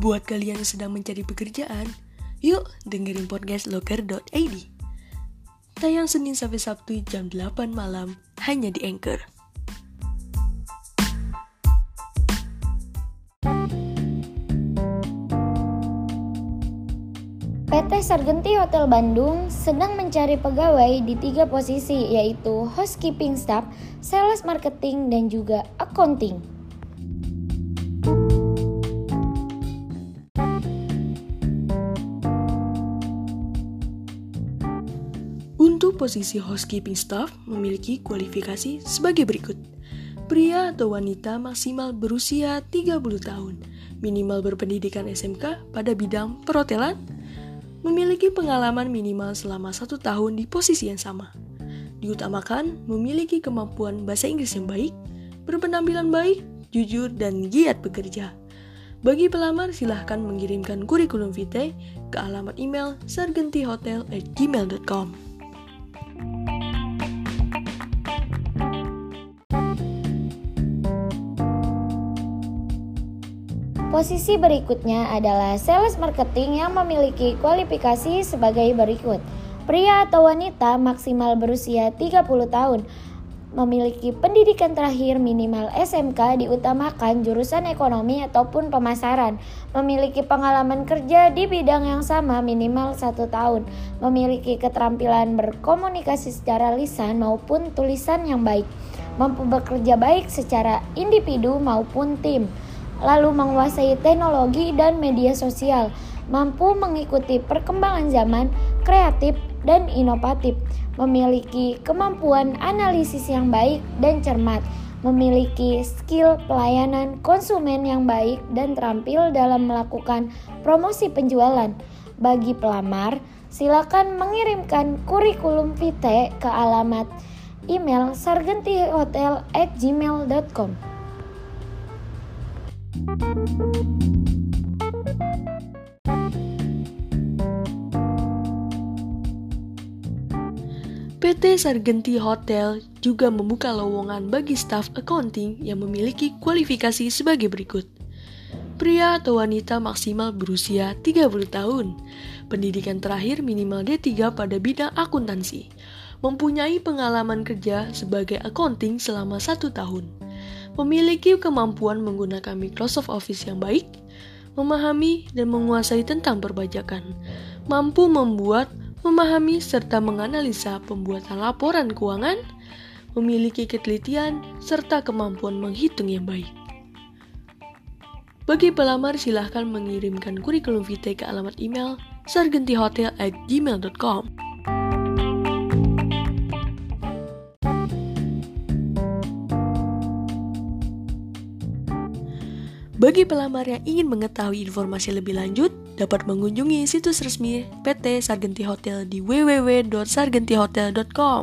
Buat kalian yang sedang mencari pekerjaan, yuk dengerin podcast loker.id. Tayang Senin sampai Sabtu jam 8 malam hanya di Anchor. PT Sargenti Hotel Bandung sedang mencari pegawai di tiga posisi yaitu housekeeping staff, sales marketing, dan juga accounting. Posisi housekeeping staff memiliki kualifikasi sebagai berikut. Pria atau wanita maksimal berusia 30 tahun, minimal berpendidikan SMK pada bidang perhotelan, memiliki pengalaman minimal selama satu tahun di posisi yang sama. Diutamakan memiliki kemampuan bahasa Inggris yang baik, berpenampilan baik, jujur, dan giat bekerja. Bagi pelamar, silahkan mengirimkan kurikulum vitae ke alamat email sargentihotel@gmail.com. Posisi berikutnya adalah sales marketing yang memiliki kualifikasi sebagai berikut. Pria atau wanita maksimal berusia 30 tahun, memiliki pendidikan terakhir minimal SMK diutamakan jurusan ekonomi ataupun pemasaran, memiliki pengalaman kerja di bidang yang sama minimal satu tahun, memiliki keterampilan berkomunikasi secara lisan maupun tulisan yang baik, mampu bekerja baik secara individu maupun tim, lalu menguasai teknologi dan media sosial, mampu mengikuti perkembangan zaman, kreatif dan inovatif, memiliki kemampuan analisis yang baik dan cermat, memiliki skill pelayanan konsumen yang baik dan terampil dalam melakukan promosi penjualan. Bagi pelamar, silakan mengirimkan kurikulum vitae ke alamat email sargentihotel@gmail.com. PT Sargenti Hotel juga membuka lowongan bagi staf accounting yang memiliki kualifikasi sebagai berikut. Pria atau wanita maksimal berusia 30 tahun, pendidikan terakhir minimal D3 pada bidang akuntansi, mempunyai pengalaman kerja sebagai accounting selama satu tahun, memiliki kemampuan menggunakan Microsoft Office yang baik, memahami dan menguasai tentang perpajakan, mampu membuat, memahami, serta menganalisa pembuatan laporan keuangan, memiliki ketelitian, serta kemampuan menghitung yang baik. Bagi pelamar, silahkan mengirimkan kurikulum vitae ke alamat email sargentihotel@gmail.com. Bagi pelamar yang ingin mengetahui informasi lebih lanjut, dapat mengunjungi situs resmi PT Sargenti Hotel di www.sargentihotel.com.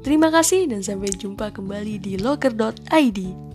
Terima kasih dan sampai jumpa kembali di loker.id.